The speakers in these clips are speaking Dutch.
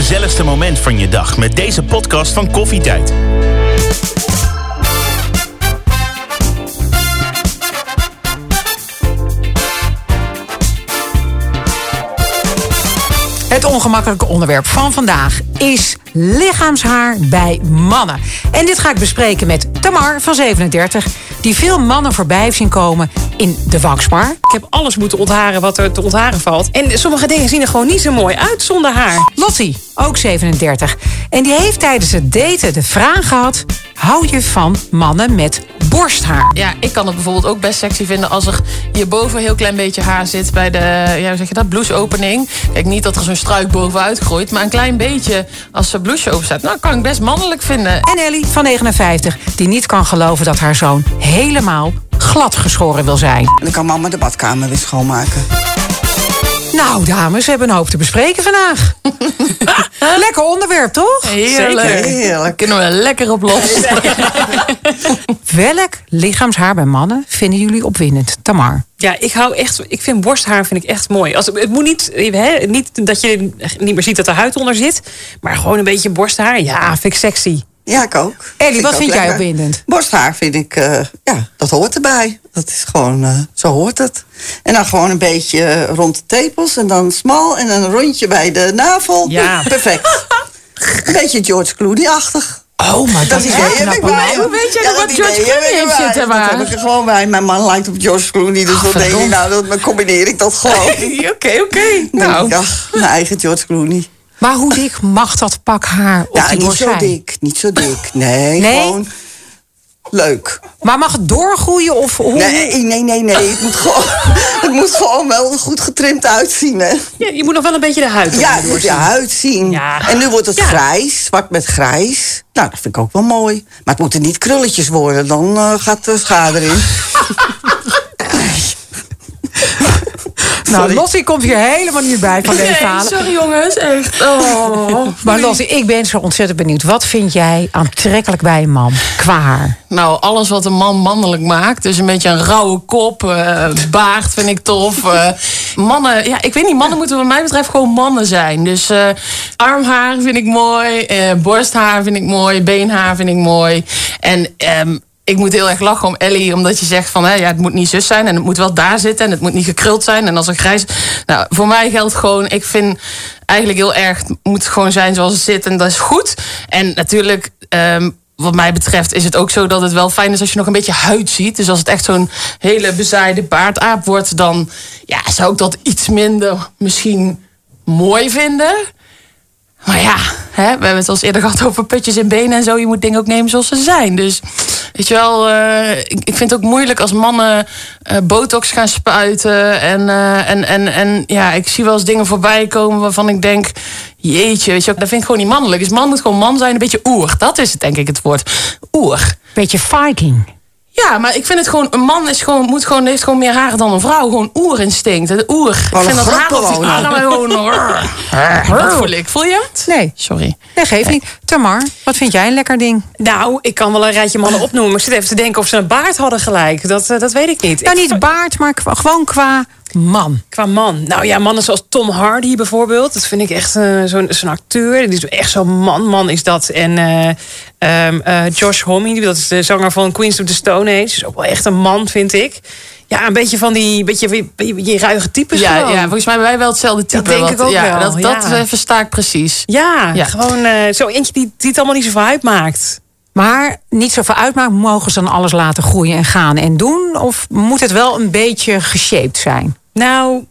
gezelligste moment van je dag met deze podcast van Koffietijd. Het ongemakkelijke onderwerp van vandaag is lichaamshaar bij mannen. En dit ga ik bespreken met Tamar van 37, die veel mannen voorbij heeft zien komen in de waxbar. Ik heb alles moeten ontharen wat er te ontharen valt. En sommige dingen zien er gewoon niet zo mooi uit zonder haar. Lottie, ook 37. En die heeft tijdens het daten de vraag gehad: hou je van mannen met borsthaar? Ja, ik kan het bijvoorbeeld ook best sexy vinden als er hierboven een heel klein beetje haar zit bij de, ja, hoe zeg je dat, blouseopening. Kijk, niet dat er zo'n struik bovenuit groeit, maar een klein beetje als ze blouseje open staat. Nou, kan ik best mannelijk vinden. En Ellie van 59, die niet kan geloven dat haar zoon helemaal glad geschoren wil zijn. En dan kan mama de badkamer weer schoonmaken. Nou, dames, we hebben een hoop te bespreken vandaag. Lekker onderwerp, toch? Heerlijk. Zeker, heerlijk. Kunnen we lekker op los. Welk lichaamshaar bij mannen vinden jullie opwindend? Tamar. Ja, ik hou echt. Ik vind borsthaar vind ik echt mooi. Als, het moet niet, hè, niet dat je niet meer ziet dat er huid onder zit, maar gewoon een beetje borsthaar. Ja, vind ik sexy. Ja, ik ook. Ellie, wat ik vind ook jij lekker. opwindend? Borsthaar vind ik, eh, ja, dat hoort erbij. Dat is gewoon, eh, zo hoort het. En dan gewoon een beetje eh, rond de tepels en dan smal en dan een rondje bij de navel. Ja. Perfect. een beetje George Clooney-achtig. Oh, maar dat is idee heb knap. ik bij. Hoe weet jij Ja, wat dat George idee heb Clooney ik heeft zitten, Dat maar? heb ik er gewoon bij. Mijn man lijkt op George Clooney, dus dan denk ik, nou, dan combineer ik dat gewoon. Oké, oké. Nou. Nou, ach, mijn eigen George Clooney. Maar hoe dik mag dat pak haar op Ja, die niet zo zijn? dik. Niet zo dik. Nee, Nee? gewoon leuk. Maar mag het doorgroeien of hoe? Nee, nee, nee, nee. Het moet gewoon, het moet gewoon wel goed getrimd uitzien, hè? Ja, je moet nog wel een beetje de huid Ja, het erdoor moet je zien. huid zien. Ja. En nu wordt het Ja. grijs, zwart met grijs. Nou, dat vind ik ook wel mooi. Maar het moeten niet krulletjes worden, dan eh, gaat de schade erin. nou. Lottie komt hier helemaal niet bij van deze nee, verhalen. sorry jongens, echt. Oh. Maar Lottie, ik ben zo ontzettend benieuwd. Wat vind jij aantrekkelijk bij een man qua haar? Nou, alles wat een man mannelijk maakt. Dus een beetje een rauwe kop, eh, baard vind ik tof. eh, mannen, ja, ik weet niet, mannen moeten wat mij betreft gewoon mannen zijn. Dus eh, armhaar vind ik mooi, borsthaar vind ik mooi, beenhaar vind ik mooi. En ehm, ik moet heel erg lachen om Ellie, omdat je zegt van hè, ja, het moet niet zus zijn en het moet wel daar zitten en het moet niet gekruld zijn. En als er grijs. Nou, voor mij geldt gewoon, ik vind eigenlijk heel erg, het moet gewoon zijn zoals het zit en dat is goed. En natuurlijk. ehm, wat mij betreft is het ook zo dat het wel fijn is als je nog een beetje huid ziet. Dus als het echt zo'n hele bezaaide baardaap wordt, dan ja, zou ik dat iets minder misschien mooi vinden. Maar ja, hè, we hebben het al eens eerder gehad over putjes in benen en zo. Je moet dingen ook nemen zoals ze zijn. Dus weet je wel, eh, ik, ik vind het ook moeilijk als mannen eh, botox gaan spuiten. En, eh, en, en, en ja, ik zie wel eens dingen voorbij komen waarvan ik denk... Jeetje, weet je, dat vind ik gewoon niet mannelijk. Dus man moet gewoon man zijn, een beetje oer. Dat is het denk ik het woord. Oer. Beetje viking. Ja, maar ik vind het gewoon, een man is gewoon, moet gewoon, heeft gewoon meer haar dan een vrouw. Gewoon oerinstinct. Het oer. Ik vind dat haar op die gewoon. armen gewoon... Dat voel ik. Voel je het? Nee, Sorry. dat geeft niet. Tamar, wat vind jij een lekker ding? Nou, ik kan wel een rijtje mannen opnoemen. Maar ik zit even te denken of ze een baard hadden gelijk. Dat, eh, dat weet ik niet. Nou, Ik- niet baard, maar gewoon qua man. Qua man. Nou ja, mannen zoals Tom Hardy bijvoorbeeld. Dat vind ik echt eh, zo'n acteur. Die is echt zo'n man. Man is dat. En ehm, eh, Josh Homme, dat is de zanger van Queens of the Stone Age. Is ook wel echt een man, vind ik. Ja, een beetje van die beetje, beetje, beetje ruige types Ja, gewoon. ja, volgens mij wij wel hetzelfde type. denk wat- ik ook ja, wel, Dat, dat ja. versta ik precies. Ja, Ja. gewoon zo eentje die, die het allemaal niet zoveel uitmaakt. Maar niet zoveel uitmaakt, mogen ze dan alles laten groeien en gaan en doen? Of moet het wel een beetje geshaped zijn? Nou,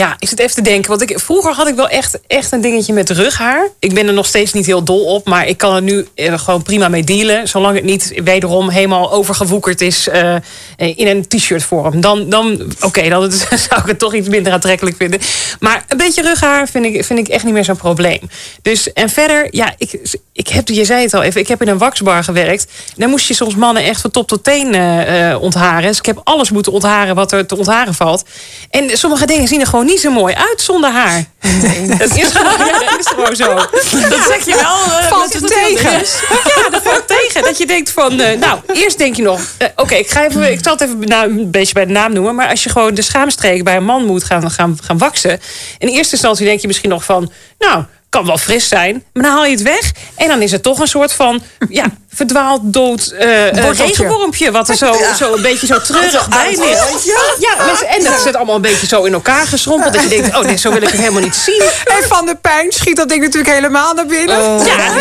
ja, ik zit even te denken. Want ik, vroeger had ik wel echt, echt een dingetje met rughaar. Ik ben er nog steeds niet heel dol op. Maar ik kan er nu eh, gewoon prima mee dealen. Zolang het niet wederom helemaal overgewoekerd is eh, in een t-shirt vorm. Dan, dan oké, dan zou ik het toch iets minder aantrekkelijk vinden. Maar een beetje rughaar vind ik, vind ik echt niet meer zo'n probleem. Dus, en verder, ja, ik, ik heb, je zei het al even, ik heb in een waxbar gewerkt. Daar moest je soms mannen echt van top tot teen eh, eh, ontharen. Dus ik heb alles moeten ontharen wat er te ontharen valt. En sommige dingen zien er gewoon niet zo mooi uit zonder haar. Dat is gewoon, ja, dat is gewoon zo. Dat zeg je wel. eh, Valt het tegen? Ja, dat valt tegen. Dat je denkt van, eh, nou, eerst denk je nog... eh, Oké, ik ga even, ik zal het even nou, een beetje bij de naam noemen. Maar als je gewoon de schaamstreken bij een man moet gaan, gaan, gaan waksen... in eerste instantie denk je misschien nog van... nou, kan wel fris zijn. Maar dan haal je het weg. En dan is het toch een soort van ja, verdwaald dood eh eh, Worteltje. regenwormpje. Wat er zo, zo een beetje zo treurig bij ligt. Ja, en dat zit allemaal een beetje zo in elkaar geschrompeld. Dat je denkt, oh nee, zo wil ik het helemaal niet zien. En van de pijn schiet dat ding natuurlijk helemaal naar binnen. Ja,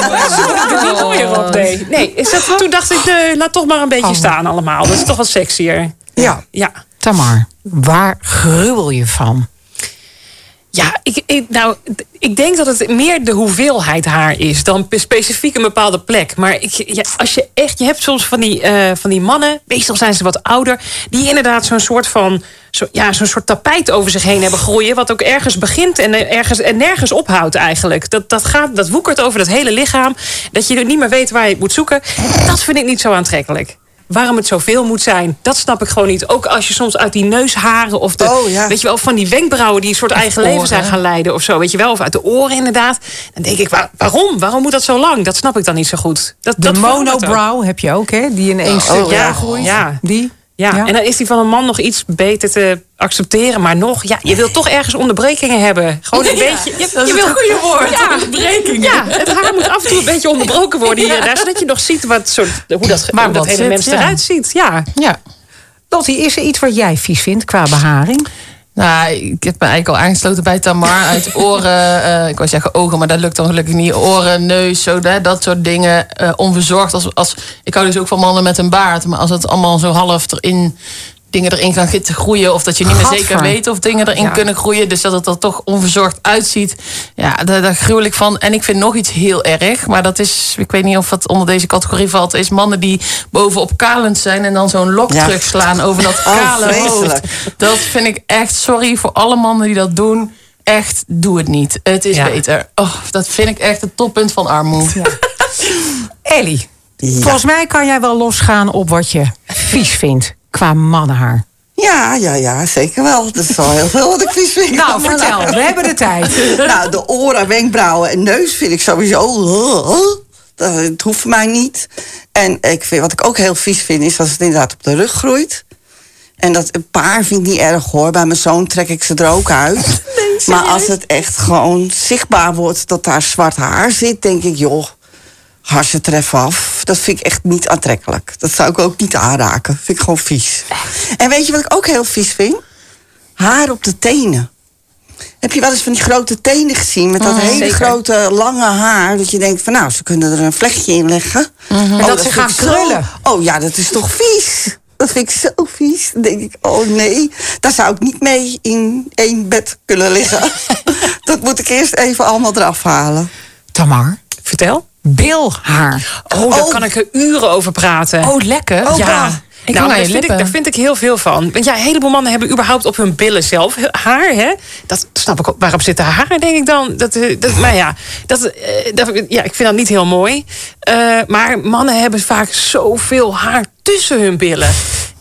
dat is niet mooier op. Nee, nee is dat, toen dacht ik, nee, laat toch maar een beetje staan allemaal. Dat is toch wat sexier. Ja. Ja. Tamar, waar gruwel je van? Ja, ik, nou, ik denk dat het meer de hoeveelheid haar is dan pe- specifiek een bepaalde plek. Maar ik, als je echt, je hebt soms van die, eh, van die mannen, meestal zijn ze wat ouder, die inderdaad zo'n soort van, zo, ja, zo'n soort tapijt over zich heen hebben groeien, wat ook ergens begint en, ergens, en nergens ophoudt eigenlijk. Dat, dat, gaat, dat woekert over dat hele lichaam, dat je niet meer weet waar je moet zoeken. Dat vind ik niet zo aantrekkelijk. Waarom het zoveel moet zijn, dat snap ik gewoon niet. Ook als je soms uit die neusharen of de, Oh, ja. weet je wel, van die wenkbrauwen die een soort eigen leven zijn gaan leiden of zo, weet je wel, of uit de oren inderdaad. Dan denk ik, waar- waarom? Waarom moet dat zo lang? Dat snap ik dan niet zo goed. Dat, De dat monobrow heb je ook, hè? Die in één stuk ja, groeit. ja. Die? Ja, en dan is die van een man nog iets beter te accepteren. Maar nog, ja, je wil toch ergens onderbrekingen hebben. Gewoon een beetje. Je, Dat is je het wil goede woord, Ja, onderbrekingen. Ja, het haar moet af en toe een beetje onderbroken worden hier en daar. Zodat je nog ziet wat soort, hoe dat, Maar hoe dat wat hele zit, mens ja. eruit ziet. Ja. Ja. Lottie, is er iets wat jij vies vindt qua beharing? Nou, ik heb me eigenlijk al aangesloten bij Tamar. Uit oren, eh, ik wou zeggen ogen, maar dat lukt dan gelukkig niet. Oren, neus, zo, dat, dat soort dingen. eh, onverzorgd. Als, als, ik hou dus ook van mannen met een baard. Maar als het allemaal zo half erin, dingen erin gaan zitten groeien. Of dat je niet meer Gadver. zeker weet of dingen erin Ja. kunnen groeien. Dus dat het er toch onverzorgd uitziet. Ja, daar, daar gruwel ik van. En ik vind nog iets heel erg. Maar dat is, ik weet niet of dat onder deze categorie valt. Is mannen die bovenop kalend zijn. En dan zo'n lok Ja. terugslaan over dat Oh, kale hoofd. Dat vind ik echt, sorry voor alle mannen die dat doen. Echt, doe het niet. Het is Ja. beter. Oh, dat vind ik echt het toppunt van armoede. Ellie, volgens mij kan jij wel losgaan op wat je vies vindt qua mannenhaar. Ja, ja, ja, zeker wel. Dat is wel heel veel wat ik vies vind. Nou, vertel, we hebben de tijd. Nou, de oren, wenkbrauwen en neus vind ik sowieso... Dat het hoeft mij niet. En ik vind, wat ik ook heel vies vind, is als het inderdaad op de rug groeit. En dat een paar vind ik niet erg hoor. Bij mijn zoon trek ik ze er ook uit. maar als het echt gewoon zichtbaar wordt dat daar zwart haar zit, denk ik, joh, harsen tref af. Dat vind ik echt niet aantrekkelijk. Dat zou ik ook niet aanraken. Vind ik gewoon vies. En weet je wat ik ook heel vies vind? Haar op de tenen. Heb je wel eens van die grote tenen gezien met dat hele zeker. grote lange haar? Dat je denkt van nou, ze kunnen er een vlechtje in leggen. Oh, dat ze gaan zo- krullen. Oh ja, dat is toch vies? Dat vind ik zo vies. Dan denk ik, oh nee, daar zou ik niet mee in één bed kunnen liggen. dat moet ik eerst even allemaal eraf halen. Tamar, Vertel. Bilhaar. Oh, daar Oh. kan ik er uren over praten. Oh, lekker. ja. Ik nou, daar, vind ik, daar vind ik heel veel van. Want ja, een heleboel mannen hebben überhaupt op hun billen zelf haar. Hè? Dat snap ik ook. Waarop zit de haar, denk ik dan? Dat, eh, dat, maar ja, dat, eh, dat, ja, ik vind dat niet heel mooi. Eh, maar mannen hebben vaak zoveel haar tussen hun billen.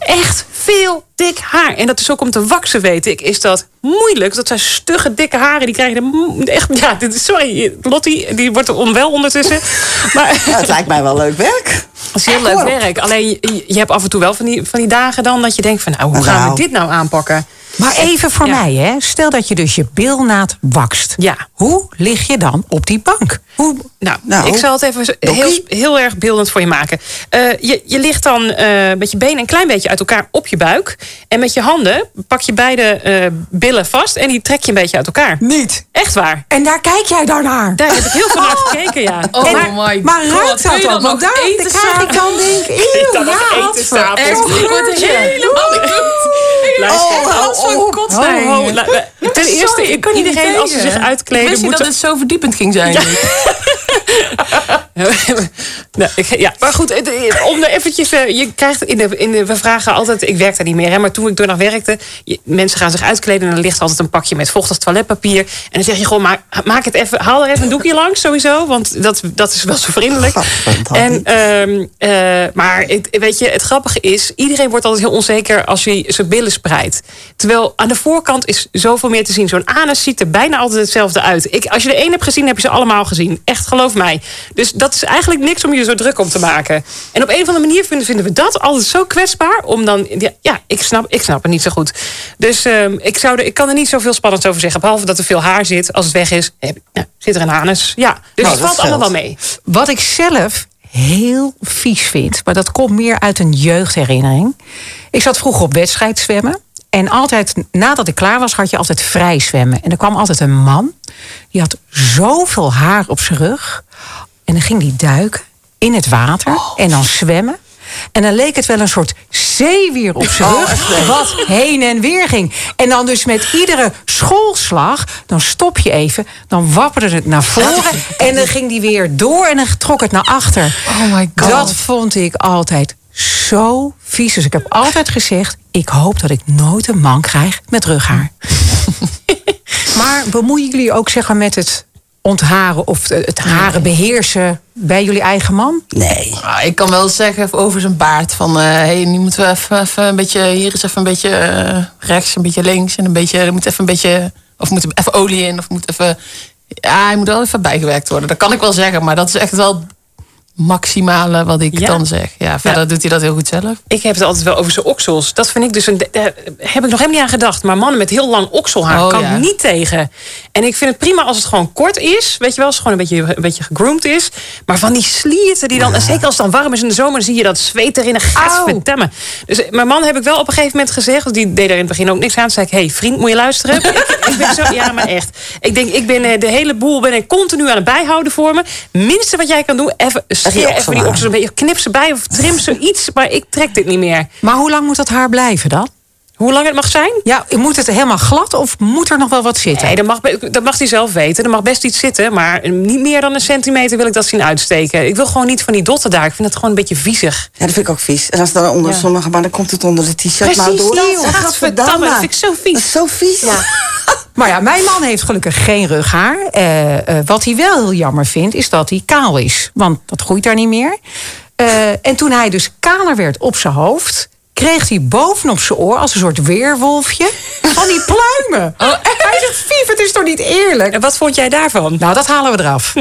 Echt veel dik haar. En dat is ook om te waksen, weet ik, is dat moeilijk. Dat zijn stugge, dikke haren. Die krijgen de, echt, ja, dit is, sorry, Lottie, die wordt er onwel ondertussen. Maar Ja, het lijkt mij wel leuk werk. dat is heel leuk werk. Alleen je, je hebt af en toe wel van die, van die dagen dan dat je denkt van nou, hoe gaan Nou. we dit nou aanpakken? Maar even voor Ja. mij, hè. Stel dat je dus je bilnaad wakst. Ja. Hoe lig je dan op die bank? Hoe... Nou, Nou, ik zal het even heel, heel erg beeldend voor je maken. Eh, je, je ligt dan eh, met je benen een klein beetje uit elkaar op je buik. En met je handen pak je beide eh, billen vast en die trek je een beetje uit elkaar. Niet. Echt waar. En daar kijk jij dan naar. Daar heb ik heel veel naar gekeken, ja. Oh maar, my Maar god. ruikt Kun dat dan? Want daar krijg ik dan denk ik, eeuw, ja. eten stapels. Echt, helemaal niet goed. Luister, Oh, hou oh, oh, la- la- Ten eerste, Sorry, ik kan niet iedereen als ze zich uitkleden... Ik wist niet dat het zo verdiepend ging zijn. nou, ik- ja, maar goed, om er eventjes, eh, je krijgt in de, in de, we vragen altijd, ik werk daar niet meer, hè, maar toen ik nog werkte, je- mensen gaan zich uitkleden en er ligt altijd een pakje met vochtig toiletpapier. En dan zeg je gewoon, maak, maak het even, haal er even een doekje langs sowieso, want dat, dat is wel zo vriendelijk. En, ehm, eh, maar het, weet je, het grappige is, iedereen wordt altijd heel onzeker als je zijn billen spreidt. Terwijl aan de voorkant is zoveel meer te zien. Zo'n anus ziet er bijna altijd hetzelfde uit. Ik, als je er één hebt gezien, heb je ze allemaal gezien. Echt, geloof mij. Dus dat dat is eigenlijk niks om je zo druk om te maken. En op een of andere manier vinden, vinden we dat altijd zo kwetsbaar. Om dan, ja, ja ik, snap, ik snap het niet zo goed. Dus ehm, ik, zou er, ik kan er niet zoveel spannends over zeggen. Behalve dat er veel haar zit. Als het weg is, heb, ja, zit er een anus. Ja, dus Nou, het dat valt allemaal wel mee. Wat ik zelf heel vies vind, maar dat komt meer uit een jeugdherinnering. Ik zat vroeger op wedstrijd zwemmen. En altijd, nadat ik klaar was, had je altijd vrij zwemmen. En er kwam altijd een man. Die had zoveel haar op zijn rug. En dan ging die duiken in het water. En dan zwemmen. En dan leek het wel een soort zeewier op zijn rug. Wat heen en weer ging. En dan dus met iedere schoolslag. Dan stop je even. Dan wapperde het naar voren. En dan ging die weer door. En dan trok het naar achter. Oh my god. Dat vond ik altijd zo vies. Dus ik heb altijd gezegd: ik hoop dat ik nooit een man krijg met rughaar. maar bemoeien jullie ook zeg maar, met het ontharen of het haren beheersen bij jullie eigen man? Nee. Ah, ik kan wel zeggen over zijn baard van... eh hey, nu moeten we even, even een beetje... Hier is even een beetje eh, rechts, een beetje links. En een beetje... Er moet even een beetje... Of moet er even olie in. Of moet even... Ja, hij moet wel even bijgewerkt worden. Dat kan ik wel zeggen. Maar dat is echt wel maximale wat ik Ja. dan zeg. Ja, verder doet hij dat heel goed zelf. Ik heb het altijd wel over zijn oksels. Dat vind ik dus een. Daar heb ik nog helemaal niet aan gedacht. Maar mannen met heel lang okselhaar Oh, kan ja. ik niet tegen. En ik vind het prima als het gewoon kort is. Weet je wel, als het gewoon een beetje, een beetje gegroomd is. Maar van die slierten die dan. En zeker als het dan warm is in de zomer, dan zie je dat zweet erin. Gaat vertemmen. Dus mijn man heb ik wel op een gegeven moment gezegd. Die deed er in het begin ook niks aan. Toen zei ik: hey, vriend, moet je luisteren? ik, ik ben zo, ja, maar echt. Ik denk, ik ben eh, de hele boel ben ik continu aan het bijhouden voor me. Minste wat jij kan doen, even scheer even die oksels een beetje. Knip ze bij of trim ze iets. Maar ik trek dit niet meer. Maar hoe lang moet dat haar blijven dan? Hoe lang het mag zijn? Ja, moet het helemaal glad of moet er nog wel wat zitten? Nee, dat mag, dat mag hij zelf weten. Er mag best iets zitten, maar niet meer dan een centimeter wil ik dat zien uitsteken. Ik wil gewoon niet van die dotten daar. Ik vind het gewoon een beetje viezig. Ja, dat vind ik ook vies. En als het dan onder Ja. sommige, maar dan komt het onder de t-shirt maar door. Gadverdamme, dat vind ik zo Dat vies. is zo vies. Maar ja, mijn man heeft gelukkig geen rughaar. Eh, eh, wat hij wel heel jammer vindt, is dat hij kaal is. Want dat groeit daar niet meer. Eh, en toen hij dus kaler werd op zijn hoofd... kreeg hij bovenop zijn oor als een soort weerwolfje van die pluimen. Hij zegt, Vief, het is toch niet eerlijk? En wat vond jij daarvan? Nou, dat halen we eraf.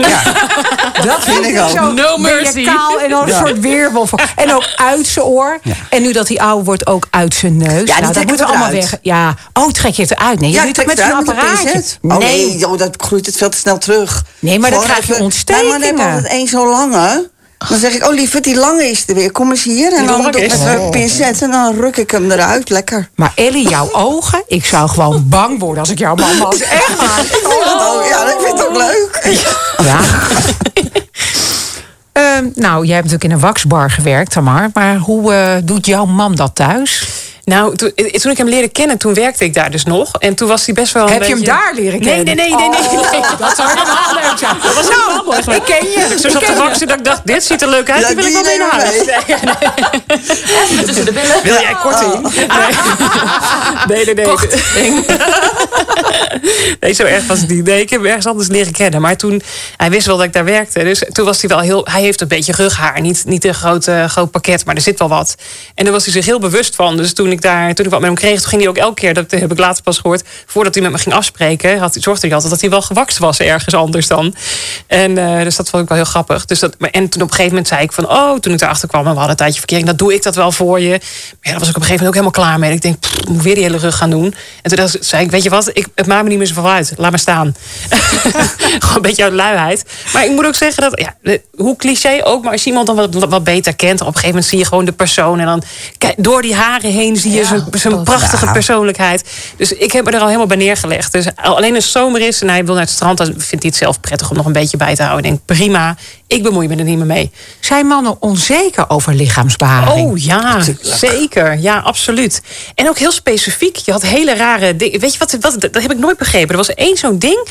Dat vind ik ook. Zo, No mercy. kaal en dan een Ja. soort weerwolf. En ook uit zijn oor. En nu dat hij ouder wordt, ook uit zijn neus. die nou, dat moeten we allemaal weg. Ja, oh, trek je het eruit? Nee, je Ja, doet het met zo'n apparaatje. Oh nee, joh, dat groeit het veel te snel terug. Nee, maar dan krijg je even- Mijn man heeft ontstekingen. altijd één zo lange. Dan zeg ik, oh lieverd, die lange is er weer. Kom eens hier. En dan doe ik met een pincet en dan ruk ik hem eruit. Lekker. Maar Ellie, jouw ogen, ik zou gewoon bang worden als ik jouw man was. Echt waar. Oh, ja, dat vind ik ook leuk. Ja. Ehm, nou, jij hebt natuurlijk in een waxbar gewerkt, Tamar. Maar hoe eh, doet jouw man dat thuis? Nou, toen, toen ik hem leerde kennen, toen werkte ik daar dus nog. En toen was hij best wel een Heb je hem daar leren Nee, kennen? nee, nee, nee. nee, Oh, nee. dat zou helemaal leuk zijn. Dat was helemaal mooi geweest. ik ken je. Zo Ik zat ken te waksen dat ik dacht, dit ziet er leuk uit. Ja, die wil ik wel mee naar huis. Nee, Tussen de billen. Wil jij korting? Nee, nee, nee. nee. Nee, zo erg was het niet. Nee, ik heb hem ergens anders leren kennen. Maar toen, hij wist wel dat ik daar werkte. Dus toen was hij wel heel, hij heeft een beetje rughaar. Niet, niet een groot, groot pakket, maar er zit wel wat. En daar was hij zich heel bewust van. Dus toen ik daar, toen ik wat met hem kreeg, toen ging hij ook elke keer, dat heb ik later pas gehoord, voordat hij met me ging afspreken, had, zorgde hij altijd dat hij wel gewakst was ergens anders dan. En eh, dus dat vond ik wel heel grappig. Dus dat, maar- en toen op een gegeven moment zei ik van, oh, toen ik erachter kwam en we hadden een tijdje verkering, dat doe ik dat wel voor je. Maar ja, daar was ik op een gegeven moment ook helemaal klaar mee. Ik denk, pff, moet weer die hele rug gaan doen. En toen zei ik, weet je wat, ik, het maakt me niet meer zoveel uit. Laat maar staan. Gewoon een beetje uit luiheid. Maar ik moet ook zeggen dat, ja, hoe cliché ook, maar als je iemand dan wat, wat beter kent, op een gegeven moment zie je gewoon de persoon. En dan kijk, door die haren heen zie je zijn, zijn prachtige persoonlijkheid. Dus ik heb me er al helemaal bij neergelegd. Dus alleen als het zomer is en hij wil naar het strand, dan vindt hij het zelf prettig om nog een beetje bij te houden. Ik denk, prima, ik bemoei me er niet meer mee. Zijn mannen onzeker over lichaamsbeharing? Oh ja, zeker. Ja, absoluut. En ook heel specifiek. Je had hele rare dingen. Weet je wat, wat? Dat heb ik nooit begrepen. Er was één zo'n ding.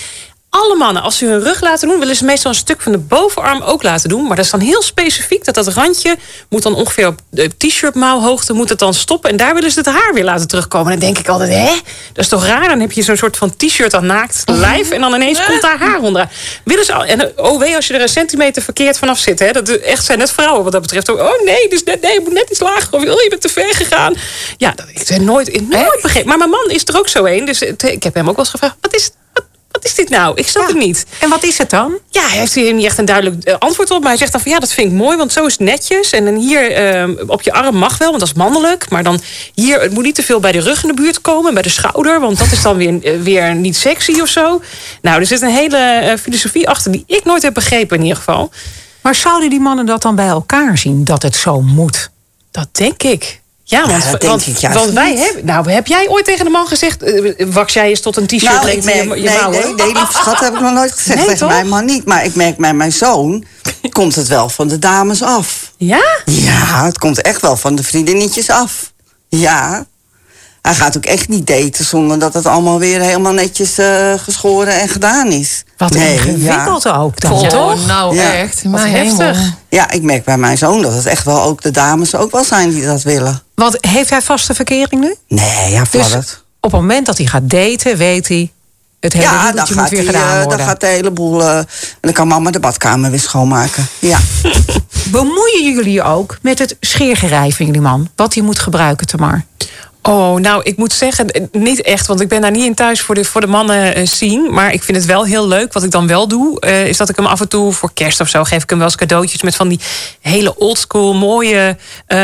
Alle mannen, als ze hun rug laten doen, willen ze meestal een stuk van de bovenarm ook laten doen. Maar dat is dan heel specifiek dat dat randje moet dan ongeveer op de t-shirt mouwhoogte moet het dan stoppen. En daar willen ze het haar weer laten terugkomen. En dan denk ik altijd, hè? Dat is toch raar? Dan heb je zo'n soort van t-shirt aan naakt lijf en dan ineens komt daar haar onder. Willen ze al, en oh wee als je er een centimeter verkeerd vanaf zit. Hè? Dat echt zijn net vrouwen wat dat betreft. ook, Oh nee, dus net, nee, je moet net iets lager. Of oh, je bent te ver gegaan. Ja, dat, ik heb nooit, nooit begrepen. Maar mijn man is er ook zo een. Dus het- ik heb hem ook wel eens gevraagd. Wat is, is dit nou? Ik snap Ja. het niet. En wat is het dan? Ja, hij heeft hier niet echt een duidelijk eh, antwoord op. Maar hij zegt dan van ja, dat vind ik mooi, want zo is het netjes. En dan hier eh, op je arm mag wel, want dat is mannelijk. Maar dan hier, het moet niet te veel bij de rug in de buurt komen, bij de schouder. Want dat is dan weer, eh, weer niet sexy of zo. Nou, er zit een hele eh, filosofie achter die ik nooit heb begrepen in ieder geval. Maar zouden die mannen dat dan bij elkaar zien, dat het zo moet? Dat denk ik. Ja, want, want, ik want wij niet. hebben. Nou, heb jij ooit tegen de man gezegd: eh, wax jij eens tot een t-shirt Nou, ik lengte merk, je, nee, mouwen? nee, nee, lieve schat, heb ik nog nooit gezegd Nee, tegen mijn man niet. Maar ik merk bij mijn zoon, komt het wel van de dames af. Ja? Ja, het komt echt wel van de vriendinnetjes af. Ja. Hij gaat ook echt niet daten zonder dat het allemaal weer helemaal netjes eh, geschoren en gedaan is. Wat Nee, ingewikkeld ook dan, Oh, toch? nou Ja. echt. Wat Mijn heftig. hemel. Ja. ja, ik merk bij mijn zoon dat het echt wel ook de dames ook wel zijn die dat willen. Want heeft hij vaste verkering nu? Nee, ja, Dus op het moment dat hij gaat daten, weet hij... het hele Ja, dan gaat, weer hij, gedaan eh, worden. dan gaat de hele boel... eh, en dan kan mama de badkamer weer schoonmaken. Ja. Bemoeien jullie je ook met het scheergerij van jullie man? Wat hij moet gebruiken, Tamar? Oh, nou, ik moet zeggen, eh, niet echt, want ik ben daar niet in thuis voor de, voor de mannen eh, zien. Maar ik vind het wel heel leuk. Wat ik dan wel doe, eh, is dat ik hem af en toe voor kerst of zo geef ik hem wel eens cadeautjes met van die hele oldschool mooie. eh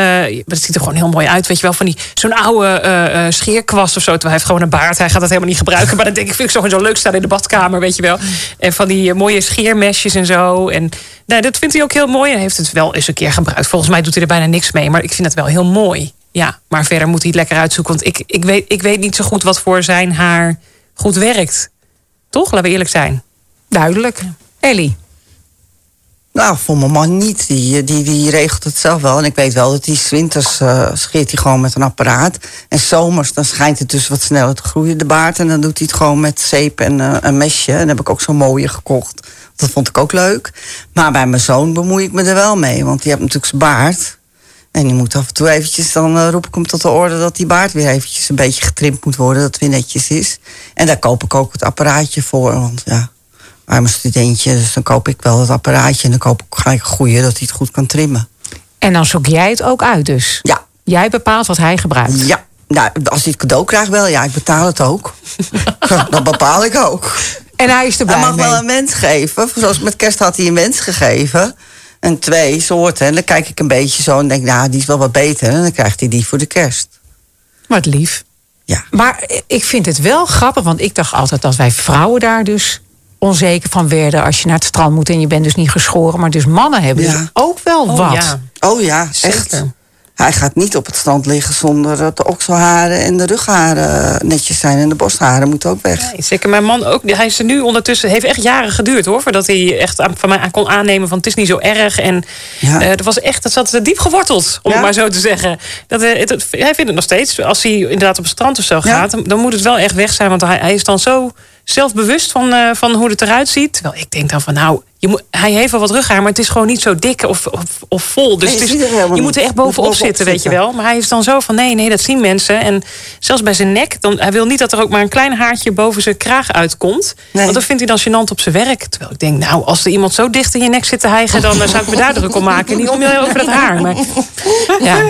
het ziet er gewoon heel mooi uit, weet je wel, van die zo'n oude scheerkwast of zo. Terwijl hij heeft gewoon een baard, hij gaat dat helemaal niet gebruiken. Maar dan denk ik, vind ik zo, zo leuk staan in de badkamer, weet je wel. En van die mooie scheermesjes en zo. En nou, dat vindt hij ook heel mooi en heeft het wel eens een keer gebruikt. Volgens mij doet hij er bijna niks mee, maar ik vind het wel heel mooi. Ja, maar verder moet hij het lekker uitzoeken. Want ik, ik, weet, ik weet niet zo goed wat voor zijn haar goed werkt. Toch? Laten we eerlijk zijn. Duidelijk. Ellie, Nou, voor mijn man niet. Die, die, die regelt het zelf wel. En ik weet wel dat hij 's winters eh, scheert hij gewoon met een apparaat. En zomers dan schijnt het dus wat sneller te groeien, de baard. En dan doet hij het gewoon met zeep en eh, een mesje. En dan heb ik ook zo'n mooie gekocht. Dat vond ik ook leuk. Maar bij mijn zoon bemoei ik me er wel mee. Want die heeft natuurlijk zijn baard. En die moet af en toe eventjes, dan eh, roep ik hem tot de orde... dat die baard weer eventjes een beetje getrimd moet worden. Dat het weer netjes is. En daar koop ik ook het apparaatje voor. Want ja, arme studentje. Dus dan koop ik wel het apparaatje. En dan koop ik gelijk een goeie, dat hij het goed kan trimmen. en dan zoek jij het ook uit dus? Ja, Jij bepaalt wat hij gebruikt. ja. Nou, als hij het cadeau krijgt wel, ja, ik betaal het ook. dat bepaal ik ook. En hij is er Hij blij mag mee. wel een wens geven. Zoals met kerst had hij een wens gegeven. En twee soorten. En dan kijk ik een beetje zo en denk, nou, die is wel wat beter. En dan krijgt hij die voor de kerst. Wat lief. Ja. Maar ik vind het wel grappig, want ik dacht altijd dat wij vrouwen daar dus onzeker van werden als je naar het strand moet en je bent dus niet geschoren. Maar dus mannen hebben Ja. dus ook wel Oh, wat. ja. Oh ja, Zeker. echt. Hij gaat niet op het strand liggen zonder dat de okselharen en de rugharen netjes zijn. En de borstharen moeten ook weg. Nee, zeker mijn man ook. Hij is er nu ondertussen. heeft echt jaren geduurd hoor. Voordat hij echt aan- van mij aan kon aannemen van het is niet zo erg. En Ja. eh, dat was echt, dat zat diep geworteld, om Ja? het maar zo te zeggen. Dat, eh, het, het- hij vindt het nog steeds. Als hij inderdaad op het strand of zo Ja. gaat, dan- dan moet het wel echt weg zijn. Want hij, hij is dan zo zelfbewust van, eh, van hoe het eruit ziet. Terwijl ik denk dan van nou, je moet, hij heeft wel wat rughaar, maar het is gewoon niet zo dik of, of, of vol. Dus Nee, het je je moet er echt bovenop zitten, weet je wel. Maar hij is dan zo van nee, nee, dat zien mensen. En zelfs bij zijn nek, dan, hij wil niet dat er ook maar een klein haartje boven zijn kraag uitkomt. Nee. Want dat vindt hij dan gênant op zijn werk. Terwijl ik denk, nou, als er iemand zo dicht in je nek zit te hijgen, dan eh, zou ik me daar druk om maken. Niet om je over dat haar. Maar, Ja.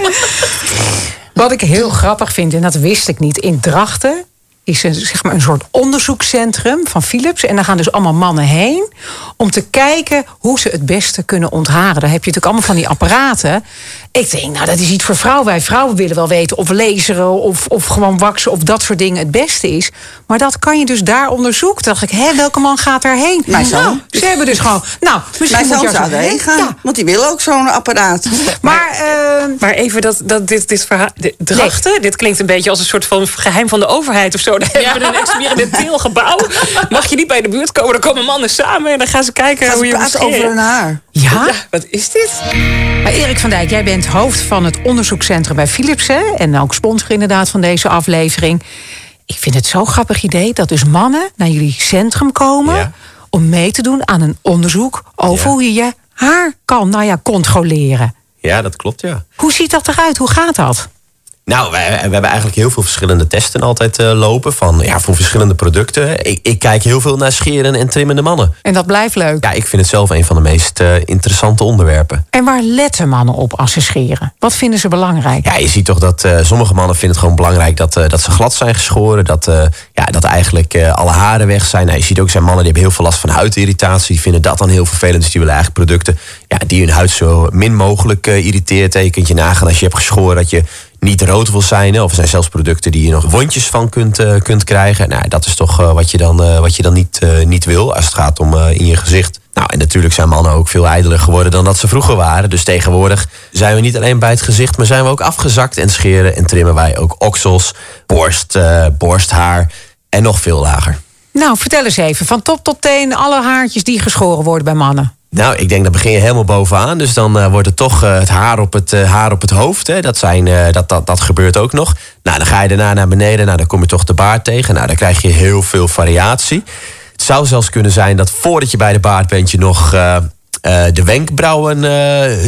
Wat ik heel grappig vind, en dat wist ik niet, in Drachten is een, zeg maar een soort onderzoekscentrum van Philips. En daar gaan dus allemaal mannen heen om te kijken hoe ze het beste kunnen ontharen. Daar heb je natuurlijk allemaal van die apparaten. Ik denk, nou, dat is iets voor vrouwen. Wij vrouwen willen wel weten of laseren of, of gewoon waksen of dat soort dingen het beste is. Maar dat kan je dus daar onderzoeken. Toen dacht ik, hè, welke man gaat daarheen? Mijn zoon. Nou, ze hebben dus gewoon, nou, misschien Mijn moet zoon je zou erheen gaan, Ja, want die wil ook zo'n apparaat. maar, eh, maar even dat, dat dit, dit verhaal. dit- Drachten, dit klinkt een beetje als een soort van geheim van de overheid of zo. Daar hebben we een experimenteel gebouw. Mag je niet bij de buurt komen, dan komen mannen samen en dan gaan ze kijken Gaan hoe ze je praten over hun haar. ja, Ja, wat is dit? Maar Erik van Dijk, jij bent hoofd van het onderzoekscentrum bij Philips. Hè? En ook sponsor inderdaad van deze aflevering. Ik vind het zo'n grappig idee dat dus mannen naar jullie centrum komen... Ja. om mee te doen aan een onderzoek over Ja. hoe je je haar kan nou ja, controleren. Ja, dat klopt, ja. Hoe ziet dat eruit? Hoe gaat dat? Nou, we, hebben eigenlijk heel veel verschillende testen altijd eh, lopen. Van, ja, voor verschillende producten. Ik, ik kijk heel veel naar scheren en trimmende mannen. En dat blijft leuk. Ja, ik vind het zelf een van de meest eh, interessante onderwerpen. En waar letten mannen op als ze scheren? Wat vinden ze belangrijk? Ja, je ziet toch dat eh, sommige mannen vinden het gewoon belangrijk dat, dat ze glad zijn geschoren. Dat, ja, dat eigenlijk alle haren weg zijn. Nou, je ziet ook zijn mannen die hebben heel veel last van huidirritatie. Die vinden dat dan heel vervelend. Dus die willen eigenlijk producten ja, die hun huid zo min mogelijk irriteert. Je kunt je nagaan als je hebt geschoren dat je niet rood wil zijn. Of er zijn zelfs producten die je nog wondjes van kunt, eh, kunt krijgen. Nou, dat is toch eh, wat je dan, eh, wat je dan niet, niet wil als het gaat om in je gezicht. Nou, en natuurlijk zijn mannen ook veel ijdeler geworden dan dat ze vroeger waren. Dus tegenwoordig zijn we niet alleen bij het gezicht, maar zijn we ook afgezakt en scheren en trimmen wij ook oksels, borst, borsthaar en nog veel lager. Nou, vertel eens even. Van top tot teen alle haartjes die geschoren worden bij mannen. Nou, ik denk dat begin je helemaal bovenaan. Dus dan eh, wordt het toch eh, het haar op het, eh, haar op het hoofd. Hè. Dat, zijn, dat, dat, dat gebeurt ook nog. Nou, dan ga je daarna naar beneden. Nou, dan kom je toch de baard tegen. Nou, dan krijg je heel veel variatie. Het zou zelfs kunnen zijn dat voordat je bij de baard bent... je nog de wenkbrauwen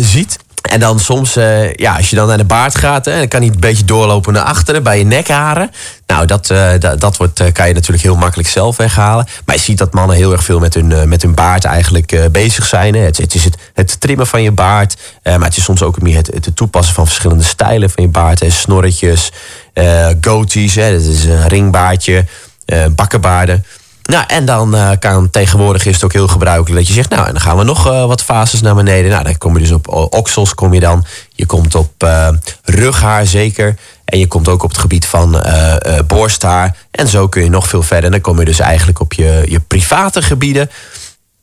ziet. En dan soms, eh, ja, als je dan naar de baard gaat... Hè, dan kan hij een beetje doorlopen naar achteren bij je nekharen. Nou, dat, eh, dat, wordt, eh, kan je natuurlijk heel makkelijk zelf weghalen. Maar je ziet dat mannen heel erg veel met hun, met hun baard eigenlijk bezig zijn. Hè. Het, het is het, het trimmen van je baard. maar het is soms ook meer het, het toepassen van verschillende stijlen van je baard. Hè. Snorretjes, goatees, hè, dat is een ringbaardje, bakkenbaarden. Nou, en dan eh, kan tegenwoordig is het ook heel gebruikelijk dat je zegt, nou, en dan gaan we nog eh, wat fases naar beneden. Nou, dan kom je dus op o- oksels, kom je dan. Je komt op eh, rughaar zeker. En je komt ook op het gebied van eh, eh, borsthaar. En zo kun je nog veel verder. En dan kom je dus eigenlijk op je, je private gebieden.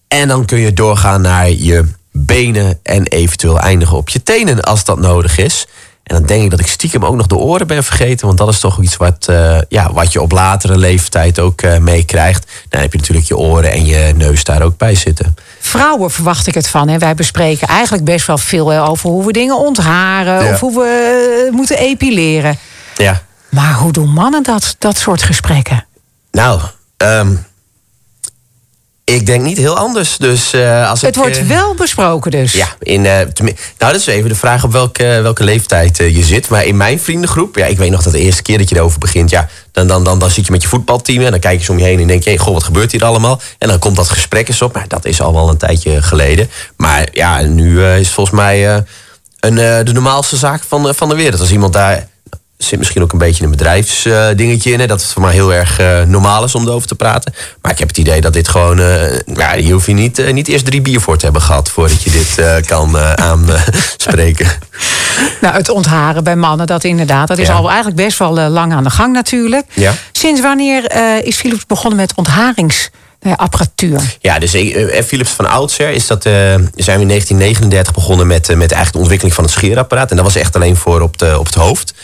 En dan kun je doorgaan naar je benen en eventueel eindigen op je tenen als dat nodig is. En dan denk ik dat ik stiekem ook nog de oren ben vergeten. Want dat is toch iets wat, eh, ja, wat je op latere leeftijd ook eh, meekrijgt. Dan heb je natuurlijk je oren en je neus daar ook bij zitten. Vrouwen verwacht ik het van. Hè. Wij bespreken eigenlijk best wel veel over hoe we dingen ontharen. Ja. Of hoe we eh, moeten epileren. Ja. Maar hoe doen mannen dat, dat soort gesprekken? Nou, ehm, ik denk niet heel anders. Dus eh, als Het ik, wordt eh, wel besproken dus. Ja, in, tenmi- nou, dat is even de vraag op welke, welke leeftijd je zit. Maar in mijn vriendengroep, ja, ik weet nog dat de eerste keer dat je erover begint, ja, dan, dan, dan, dan zit je met je voetbalteam en dan kijk je zo om je heen en denk je, hey, goh, wat gebeurt hier allemaal? En dan komt dat gesprek eens op. Maar dat is al wel een tijdje geleden. Maar ja, nu is het volgens mij een, de normaalste zaak van, van de wereld. Als iemand daar zit misschien ook een beetje een bedrijfsdingetje in. Hè, dat het voor mij heel erg eh, normaal is om erover te praten. Maar ik heb het idee dat dit gewoon... eh ja, hier hoef je niet, eh, niet eerst drie bier voor te hebben gehad... voordat je dit eh, kan eh, aanspreken. Nou, het ontharen bij mannen, dat inderdaad. Dat is Ja. al eigenlijk best wel lang aan de gang natuurlijk. Ja. Sinds wanneer eh, is Philips begonnen met ontharingsapparatuur? Ja, dus eh, eh, Philips van oudsher is dat, eh, zijn we in 1939 begonnen met, eh, met eigenlijk de ontwikkeling van het scheerapparaat. En dat was echt alleen voor op, de, op het hoofd.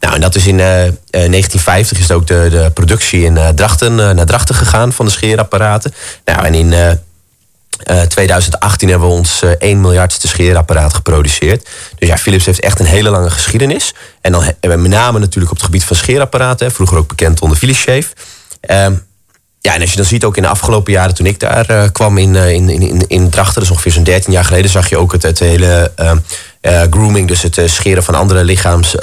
Nou, en dat is in eh, eh, 1950 is ook de, de productie in eh, Drachten, eh, naar Drachten gegaan van de scheerapparaten. Nou, en in eh, eh, 2018 hebben we ons eh 1 miljardste scheerapparaat geproduceerd. Dus ja, Philips heeft echt een hele lange geschiedenis. En dan met name natuurlijk op het gebied van scheerapparaten. Vroeger ook bekend onder Philips Shave. Ehm, ja, en als je dan ziet ook in de afgelopen jaren toen ik daar eh, kwam in, eh, in, in, in, in Drachten, is ongeveer zo'n 13 jaar geleden, zag je ook het, het hele eh, eh, grooming, dus het scheren van andere lichaams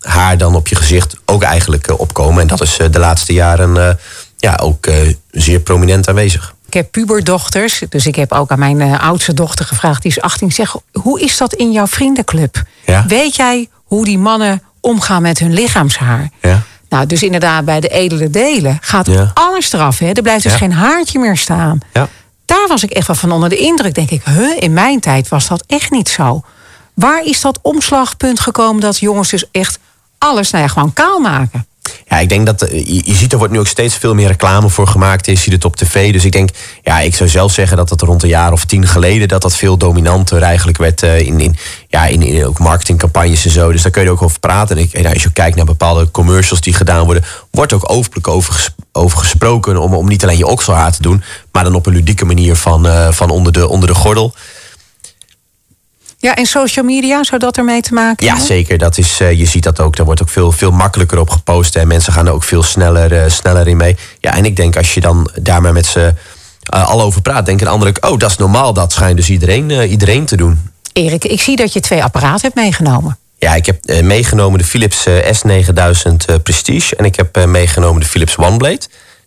haar dan op je gezicht ook eigenlijk opkomen. En dat is de laatste jaren ja, ook zeer prominent aanwezig. Ik heb puberdochters, dus ik heb ook aan mijn oudste dochter gevraagd, die is 18. Zeg, hoe is dat in jouw vriendenclub? Ja. Weet jij hoe die mannen omgaan met hun lichaamshaar? Ja. Nou, dus inderdaad, bij de edele delen gaat Ja. alles eraf. Hè? Er blijft dus Ja. geen haartje meer staan. Ja. Daar was ik echt wel van onder de indruk. Denk ik, huh, in mijn tijd was dat echt niet zo. Waar is dat omslagpunt gekomen dat jongens dus echt alles, nou ja, gewoon kaal maken? Ja, ik denk dat eh, je, ziet er wordt nu ook steeds veel meer reclame voor gemaakt. Je ziet het op tv. Dus ik denk, ja, ik zou zelf zeggen dat het rond een jaar of tien geleden dat dat veel dominanter eigenlijk werd eh, in, in, ja, in, in ook marketingcampagnes en zo. Dus daar kun je ook over praten. En ik, als je kijkt naar bepaalde commercials die gedaan worden, wordt ook openlijk over, over gesproken om, om niet alleen je okselhaar te doen, maar dan op een ludieke manier van, eh, van onder, de, onder de gordel. Ja, en social media, zou dat ermee te maken Ja, hebben? zeker. Dat is, eh, je ziet dat ook. Daar wordt ook veel, veel makkelijker op gepost. En mensen gaan er ook veel sneller, eh, sneller in mee. Ja, en ik denk als je dan daar maar met ze eh, al over praat, denken de anderen ook, oh, dat is normaal. Dat schijnt dus iedereen, iedereen te doen. Erik, ik zie dat je twee apparaten hebt meegenomen. Ja, ik heb meegenomen de Philips eh, S9000 eh, Prestige. En ik heb meegenomen de Philips OneBlade.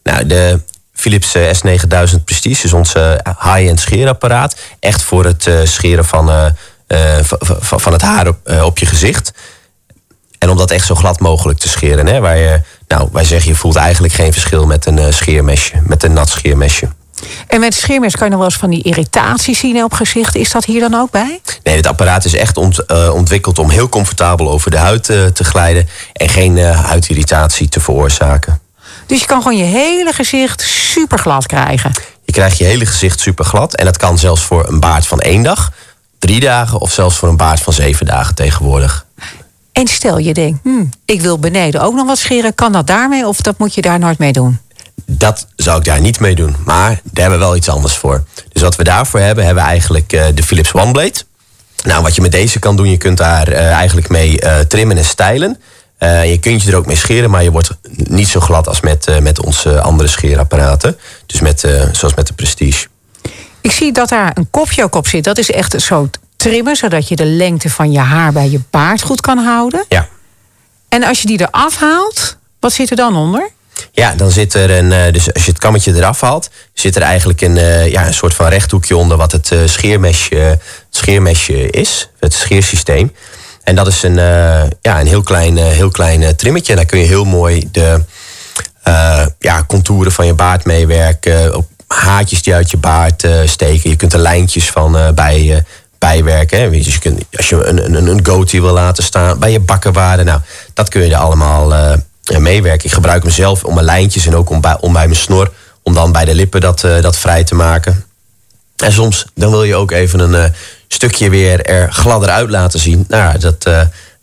Nou, de Philips eh, S9000 Prestige is ons high-end scheerapparaat. Echt voor het scheren van, van het haar op, eh, op je gezicht. En om dat echt zo glad mogelijk te scheren. Hè, waar je, nou, wij zeggen, je voelt eigenlijk geen verschil met een eh, scheermesje. Met een nat scheermesje. En met scheermes kan je nog wel eens van die irritatie zien op gezicht. Is dat hier dan ook bij? Nee, het apparaat is echt ont- eh, ontwikkeld om heel comfortabel over de huid eh, te glijden. En geen eh, huidirritatie te veroorzaken. Dus je kan gewoon je hele gezicht super glad krijgen. Je krijgt je hele gezicht super glad. En dat kan zelfs voor een baard van één dag, drie dagen of zelfs voor een baard van zeven dagen tegenwoordig. En stel je denkt, hmm, ik wil beneden ook nog wat scheren. Kan dat daarmee of dat moet je daar nooit mee doen? Dat zou ik daar niet mee doen. Maar daar hebben we wel iets anders voor. Dus wat we daarvoor hebben, hebben we eigenlijk eh, de Philips OneBlade. Nou, wat je met deze kan doen, je kunt daar eh, eigenlijk mee eh, trimmen en stijlen. Je kunt je er ook mee scheren, maar je wordt niet zo glad als met, met onze andere scheerapparaten. Dus met, zoals met de Prestige. Ik zie dat daar een kopje ook op zit. Dat is echt zo trimmen, zodat je de lengte van je haar bij je baard goed kan houden. Ja. En als je die eraf haalt, wat zit er dan onder? Ja, dan zit er een. eh, Dus als je het kammetje eraf haalt, zit er eigenlijk een, eh, ja, een soort van rechthoekje onder wat het eh, scheermesje, het scheermesje is, het scheersysteem. En dat is een, ja, een heel klein, heel klein trimmetje. En daar kun je heel mooi de ja, contouren van je baard meewerken. Op haartjes die uit je baard eh, steken. Je kunt er lijntjes van eh, bij, eh, bijwerken. Hè. Dus je kunt, als je een, een, een goatee wil laten staan bij je bakkenwaarden. Nou, dat kun je er allemaal meewerken. Ik gebruik hem zelf om mijn lijntjes en ook om bij, om bij mijn snor. Om dan bij de lippen dat, dat vrij te maken. En soms dan wil je ook even een stukje weer er gladder uit laten zien. Nou dat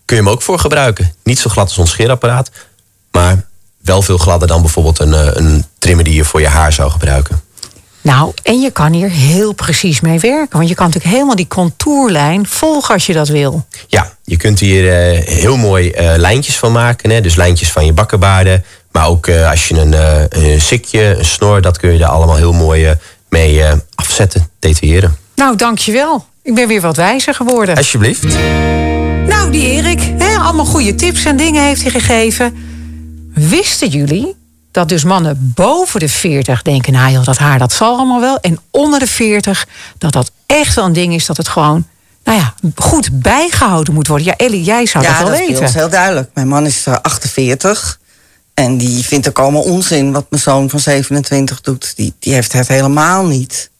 kun je hem ook voor gebruiken. Niet zo glad als ons scheerapparaat. Maar wel veel gladder dan bijvoorbeeld een, een trimmer die je voor je haar zou gebruiken. Nou, en je kan hier heel precies mee werken. Want je kan natuurlijk helemaal die contourlijn volgen als je dat wil. Ja, je kunt hier eh, heel mooi eh, lijntjes van maken. Hè? Dus lijntjes van je bakkenbaarden. Maar ook eh, als je een, een sikje, een snor, dat kun je er allemaal heel mooi mee afzetten, detailleren. Nou, dankjewel. Ik ben weer wat wijzer geworden. Alsjeblieft. Nou, die Erik, hè, allemaal goede tips en dingen heeft hij gegeven. Wisten jullie dat dus mannen boven de 40 denken... nou joh, dat haar, dat zal allemaal wel. En onder de 40, dat dat echt wel een ding is... dat het gewoon, nou ja, goed bijgehouden moet worden. Ja, Ellie, jij zou ja, dat wel dat is bij weten. ons heel duidelijk. Mijn man is eh, 48. En die vindt ook allemaal onzin wat mijn zoon van 27 doet. Die, die heeft het helemaal niet.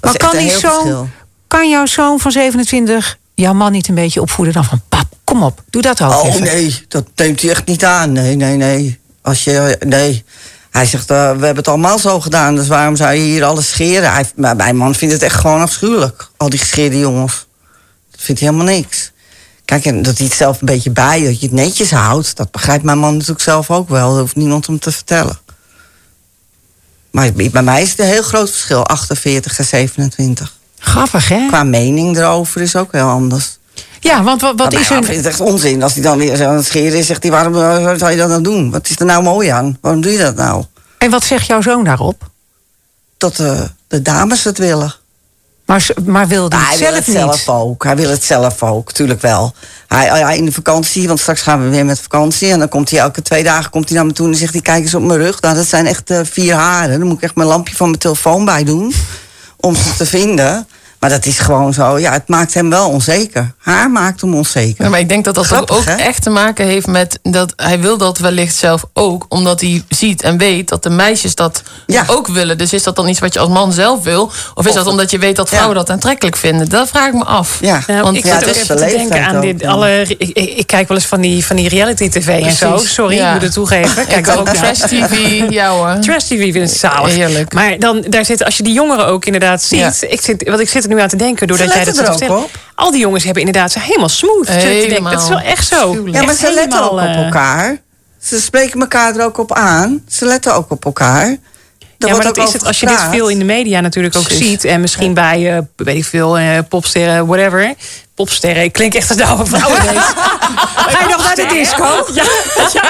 Dat Maar is kan, die zoon, kan jouw zoon van 27 jouw man niet een beetje opvoeden dan van... pap, kom op, doe dat ook Oh even. nee, dat neemt hij echt niet aan. Nee, nee, nee. Als je, nee. Hij zegt, eh, we hebben het allemaal zo gedaan, dus waarom zou je hier alles scheren? Hij, mijn man vindt het echt gewoon afschuwelijk. Al die gescheerde jongens. Dat vindt hij helemaal niks. Kijk, en dat hij het zelf een beetje bij, dat je het netjes houdt... dat begrijpt mijn man natuurlijk zelf ook wel. Dat hoeft niemand hem te vertellen. Maar bij mij is het een heel groot verschil, 48 en 27. Grappig, hè? Qua mening erover is ook heel anders. Ja, want wat, wat is er... man vindt het echt onzin. Als hij dan weer zo aan het scheren is, zegt hij... waarom eh, zou je dat nou doen? Wat is er nou mooi aan? Waarom doe je dat nou? En wat zegt jouw zoon daarop? Dat eh, de dames het willen. Maar, maar wil hij hij wil zelf zelf ook. Hij wil het zelf ook, tuurlijk wel. Hij, hij- in de vakantie, want straks gaan we weer met vakantie... en dan komt hij elke twee dagen komt hij naar me toe... en zegt hij, kijk eens op mijn rug. Nou, dat zijn echt eh, vier haren. Dan moet ik echt mijn lampje van mijn telefoon bij doen... om ze te vinden. Maar dat is gewoon zo, ja, het maakt hem wel onzeker. Haar maakt hem onzeker. Ja, maar ik denk dat dat Grappig, ook hè? echt te maken heeft met dat hij wil dat wellicht zelf ook, omdat hij ziet en weet dat de meisjes dat Ja. ook willen. Dus is dat dan iets wat je als man zelf wil? Of is Of- dat omdat je weet dat Ja. vrouwen dat aantrekkelijk vinden? Dat vraag ik me af. Ja. Want- ik Ja, zit ook even te denken aan dit, alle... Ik, kijk wel eens van die, van die reality-tv en zo. Sorry, ja. ik moet het toegeven. Kijk ik ook trash TV, ja hoor. Trash TV vind ik zalig. Heerlijk. Maar dan, daar zit, als je die jongeren ook inderdaad ziet... Ja. Ik zit, want ik zit er nu aan te denken, doordat Ze jij dat zo er op. Al die jongens hebben inderdaad ze helemaal smooth. Helemaal. Dat is wel echt zo. Ja, maar Echt ze letten ook op eh, elkaar. Ze spreken elkaar er ook op aan. Ze letten ook op elkaar. Er ja, maar dat is het als je dit veel in de media natuurlijk ook Precies. ziet. En misschien bij, eh, weet ik veel, eh, popsterren, whatever. Popsterren. Ik klink echt als de oude vrouw ineens. Ga je nog naar de disco? Ja, ja.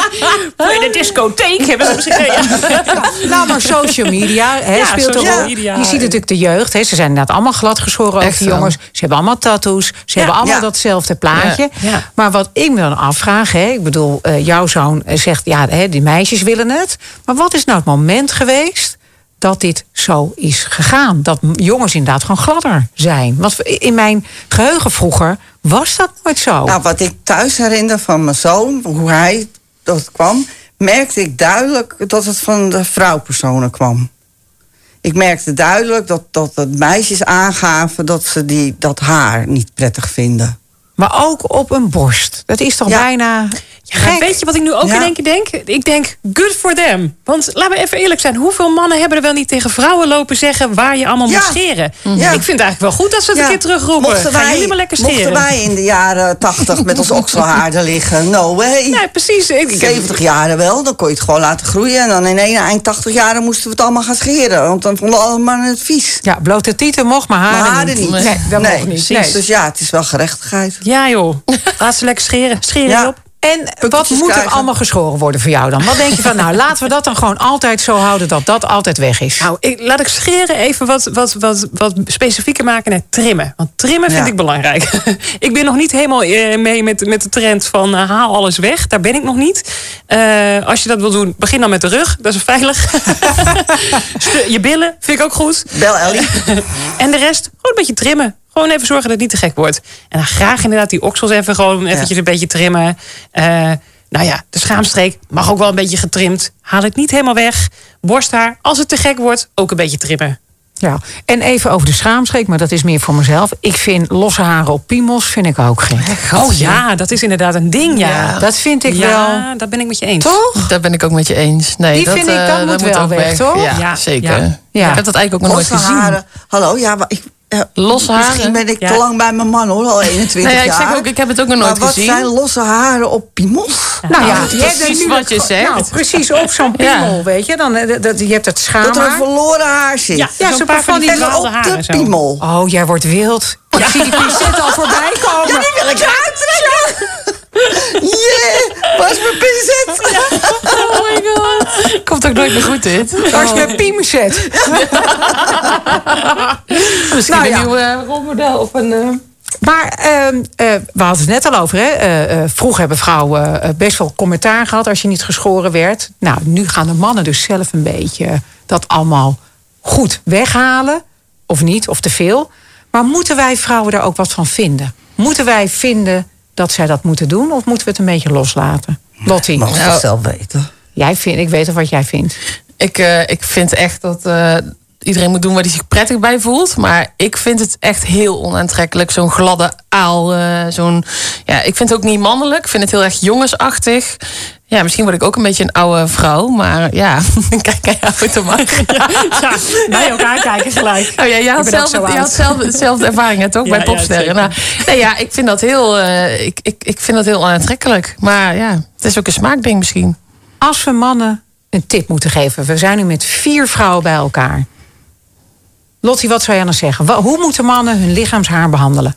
Voor de discotheek hebben ze misschien... Ja. Nou, maar social media hè, Ja, speelt erop. media. Je ziet natuurlijk de jeugd. Hè, ze zijn inderdaad allemaal gladgeschoren, ook Echt die jongens. Ze hebben allemaal tattoos. Ze hebben allemaal datzelfde plaatje. Maar wat ik me dan afvraag... Hè, ik bedoel, eh, jouw zoon eh, zegt... ja, hè, die meisjes willen het. Maar wat is nou het moment geweest... dat dit zo is gegaan? Dat jongens inderdaad gewoon gladder zijn. Want in mijn geheugen vroeger was dat nooit zo. Nou, wat ik thuis herinner van mijn zoon, hoe hij dat kwam, merkte ik duidelijk dat het van de vrouwpersonen kwam. Ik merkte duidelijk dat, dat de meisjes aangaven dat ze die, dat haar niet prettig vinden. Maar ook op een borst. Dat is toch Ja. bijna gek? weet je wat ik nu ook Ja. in één keer denk? Ik denk, good for them. Want laten we even eerlijk zijn. Hoeveel mannen hebben er wel niet tegen vrouwen lopen zeggen... waar je allemaal Ja. moet scheren? Ja. Ik vind het eigenlijk wel goed dat ze het Ja. een keer terugroepen. Mochten Gaan wij- jullie maar lekker scheren. Mochten wij in de jaren tachtig met ons okselhaar er liggen? No way. Nee, precies. Ik, ik- 70 jaren wel, dan kon je het gewoon laten groeien. En dan in één eind 80 jaren moesten we het allemaal gaan scheren. Want dan vonden we allemaal het vies. Ja, blote tieten mocht, maar haren, Maar haren niet. niet. Nee, dat Nee, mocht niet. precies. Nee. Dus ja, het is wel gerechtigheid. Ja joh, laat ze lekker scheren. Scheren op. En wat moet er allemaal geschoren worden voor jou dan? Wat denk je van, nou, laten we dat dan gewoon altijd zo houden... dat dat altijd weg is? Nou, ik, laat ik scheren even wat, wat, wat, wat specifieker maken naar trimmen. Want trimmen vind Ja. ik belangrijk. ik ben nog niet helemaal eh, mee met, met de trend van eh, haal alles weg. Daar ben ik nog niet. Eh, als je dat wil doen, begin dan met de rug. Dat is veilig. Je billen vind ik ook goed. Bel Ellie. En de rest, gewoon een beetje trimmen. Gewoon even zorgen dat het niet te gek wordt. En dan graag inderdaad die oksels even gewoon eventjes een beetje trimmen. Eh, nou ja, de schaamstreek mag ook wel een beetje getrimd. Haal het niet helemaal weg. Borsthaar, als het te gek wordt, ook een beetje trimmen. Ja. En even over de schaamstreek, maar dat is meer voor mezelf. Ik vind losse haren op piemels vind ik ook gek. Oh ja, dat is inderdaad een ding, ja. Ja. Dat vind ik ja, wel... dat ben ik met je eens. Toch? Daar ben ik ook met je eens. Nee, Die dat, vind ik, eh, dat moet wel ook weg, toch? Ja, Ja, zeker. ja. Ja. Ik heb dat eigenlijk ook nog nooit gezien. haren. Hallo, ja, maar ik... eh, Losse Misschien haren? ben ik Ja. te lang bij mijn man hoor, al 21 Nee, ja, ik jaar. zeg ook, ik heb het ook nog nooit maar wat gezien. zijn losse haren op piemels? Nou ja, is je hebt precies nu wat je zegt. Nou, precies op zo'n Ja. piemel, weet je. Dan, eh, dat, je hebt het Dat er een verloren haar zit. Ja, Ja, zo'n paar van die op haren. de zo. piemel. Oh, jij wordt wild. Ik zie die pincet al voorbij komen. Ja, die wil ik eruit trekken. Yeah, waar is mijn pincet? Oh my god. Komt ook nooit meer goed dit. Waar is mijn piemzet? Misschien Nou ja. een nieuw eh, rolmodel of een... eh, Maar ehm, eh, we hadden het net al over. Hè? Eh, eh, vroeger hebben vrouwen best wel commentaar gehad als je niet geschoren werd. Nou, nu gaan de mannen dus zelf een beetje dat allemaal goed weghalen. Of niet, of te veel. Maar moeten wij vrouwen daar ook wat van vinden? Moeten wij vinden dat zij dat moeten doen? Of moeten we het een beetje loslaten? Lottie, Mag Nou. het zelf weten. jij vindt, ik weet al wat jij vindt. Ik, eh, ik vind echt dat eh, iedereen moet doen waar hij zich prettig bij voelt. Maar ik vind het echt heel onaantrekkelijk. Zo'n gladde aal. eh, zo'n, ja, ik vind het ook niet mannelijk. Ik vind het heel erg jongensachtig. Ja, misschien word ik ook een beetje een oude vrouw. Maar ja, kijk, kijk, uit te maken. Ja, bij elkaar kijken gelijk. Oh ja, je had, zelf, oud. had zelf dezelfde ervaring, hè, toch? Ja, bij ja, popsterren. nou, nee, ja, ik vind dat heel, eh, ik, ik, ik vind dat heel onaantrekkelijk. Maar ja, het is ook een smaakding misschien. Als we mannen een tip moeten geven. We zijn nu met vier vrouwen bij elkaar. Lottie, wat zou jij dan zeggen? Hoe moeten mannen hun lichaamshaar behandelen?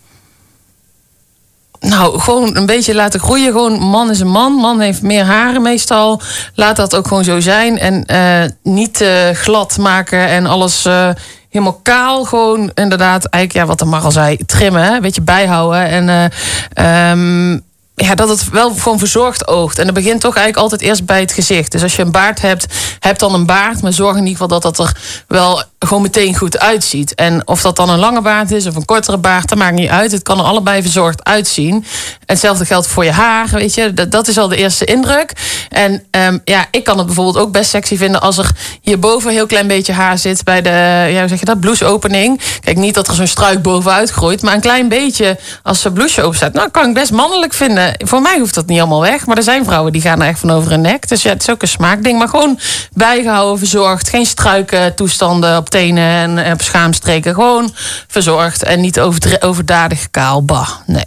Nou, gewoon een beetje laten groeien. Gewoon, man is een man. Man heeft meer haren meestal. Laat dat ook gewoon zo zijn. En eh, niet eh, glad maken en alles eh, helemaal kaal. Gewoon inderdaad, eigenlijk ja, wat de Mar al zei, trimmen. Een beetje bijhouden. En eh, ehm, ja, dat het wel gewoon verzorgd oogt. En dat begint toch eigenlijk altijd eerst bij het gezicht. Dus als je een baard hebt, heb dan een baard. Maar zorg in ieder geval dat dat er wel gewoon meteen goed uitziet. En of dat dan een lange baard is of een kortere baard, dat maakt niet uit. Het kan er allebei verzorgd uitzien. En hetzelfde geldt voor je haar, weet je. Dat, dat is al de eerste indruk. En ehm, ja, ik kan het bijvoorbeeld ook best sexy vinden... als er hierboven een heel klein beetje haar zit bij de, ja, hoe zeg je dat, blouseopening. Kijk, niet dat er zo'n struik bovenuit groeit... maar een klein beetje als ze blouseje open staat. Nou, kan ik best mannelijk vinden. Voor mij hoeft dat niet allemaal weg. Maar er zijn vrouwen die gaan er echt van over hun nek. Dus ja, het is ook een smaakding. Maar gewoon bijgehouden, verzorgd. Geen struiken toestanden op tenen en eh, op schaamstreken. Gewoon verzorgd en niet overdadig kaal. Bah, nee.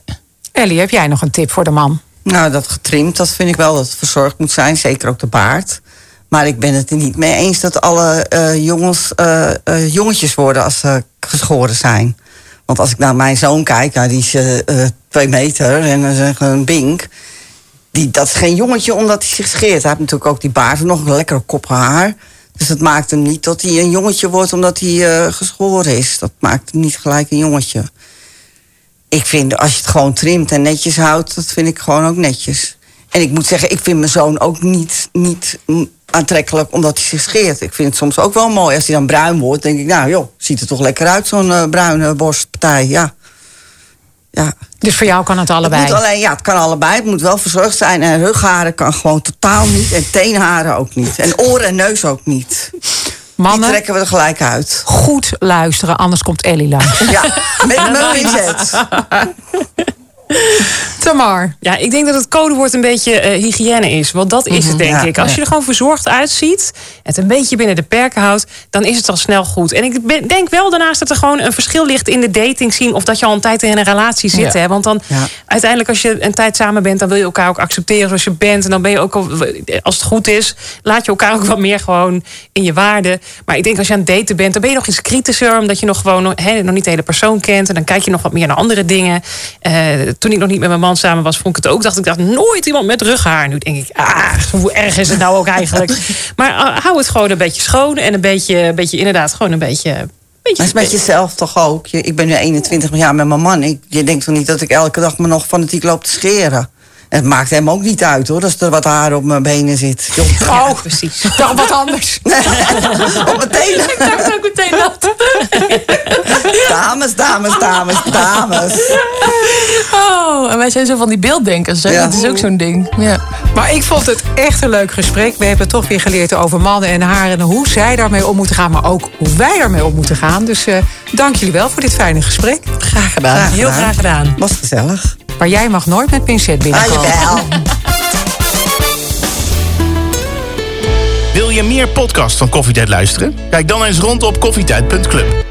Ellie, heb jij nog een tip voor de man? Nou, dat getrimd, dat vind ik wel dat het verzorgd moet zijn. Zeker ook de baard. Maar ik ben het er niet mee eens dat alle eh, jongens eh, eh, jongetjes worden als ze geschoren zijn. Want als ik naar mijn zoon kijk, nou, die is twee meter en dan is een bink. Die, dat is geen jongetje omdat hij zich scheert. Hij heeft natuurlijk ook die baard en nog een lekkere kop haar. Dus dat maakt hem niet dat hij een jongetje wordt omdat hij eh, geschoren is. Dat maakt hem niet gelijk een jongetje. Ik vind, als je het gewoon trimt en netjes houdt, dat vind ik gewoon ook netjes. En ik moet zeggen, ik vind mijn zoon ook niet, niet aantrekkelijk omdat hij zich scheert. Ik vind het soms ook wel mooi. Als hij dan bruin wordt, denk ik, nou joh, ziet er toch lekker uit, zo'n eh, bruine borstpartij. Ja. Ja. Dus voor jou kan het Het allebei. moet alleen, ja, het kan allebei. Het moet wel verzorgd zijn. En rugharen kan gewoon totaal niet. En teenharen ook niet. En oren en neus ook niet. Die Mannen, trekken we er gelijk uit. goed luisteren, anders komt Ellie langs. Ja, met mijn pincet. Tamar. Ja, ik denk dat het codewoord een beetje eh, hygiëne is. Want dat is het, denk Ja, ik. Als je er gewoon verzorgd uitziet... het een beetje binnen de perken houdt... dan is het al snel goed. En ik ben- denk wel daarnaast dat er gewoon een verschil ligt... in de dating zien of dat je al een tijd in een relatie zit. Ja. Hè? Want dan Ja. uiteindelijk als je een tijd samen bent... dan wil je elkaar ook accepteren zoals je bent. En dan ben je ook, al, als het goed is... laat je elkaar ook wat meer gewoon in je waarde. Maar ik denk als je aan het daten bent... dan ben je nog iets kritischer... omdat je nog gewoon nog, niet de hele persoon kent. En dan kijk je nog wat meer naar andere dingen. Eh, toen ik nog niet met mijn man samen was, vond ik het ook. Dacht ik, dacht nooit iemand met rughaar. Nu denk ik, ah, hoe erg is het nou ook eigenlijk? maar eh, hou het gewoon een beetje schoon. En een beetje, een beetje inderdaad, gewoon een beetje... Maar het is met jezelf toch ook. Ik ben nu 21 jaar met mijn man. Ik, je denkt toch niet dat ik elke dag me nog fanatiek loop te scheren? Het maakt hem ook niet uit hoor, als er wat haar op mijn benen zit. Ja, precies. Toch wat anders. op mijn tenen. Ik dacht ook meteen dat. Dames, dames, dames, dames. Oh, en wij zijn zo van die beelddenkers. Hè? Ja. Dat is ook zo'n ding. Ja. Maar ik vond het echt een leuk gesprek. We hebben toch weer geleerd over mannen en haren... en hoe zij daarmee om moeten gaan, maar ook hoe wij daarmee om moeten gaan. Dus eh, dank jullie wel voor dit fijne gesprek. Graag gedaan. Graag Heel gedaan. graag gedaan. Was gezellig. Maar jij mag nooit met pincet Ah, binnenkomen. jawel. Wil je meer podcasts van Koffietijd luisteren? Kijk dan eens rond op koffietijd.club.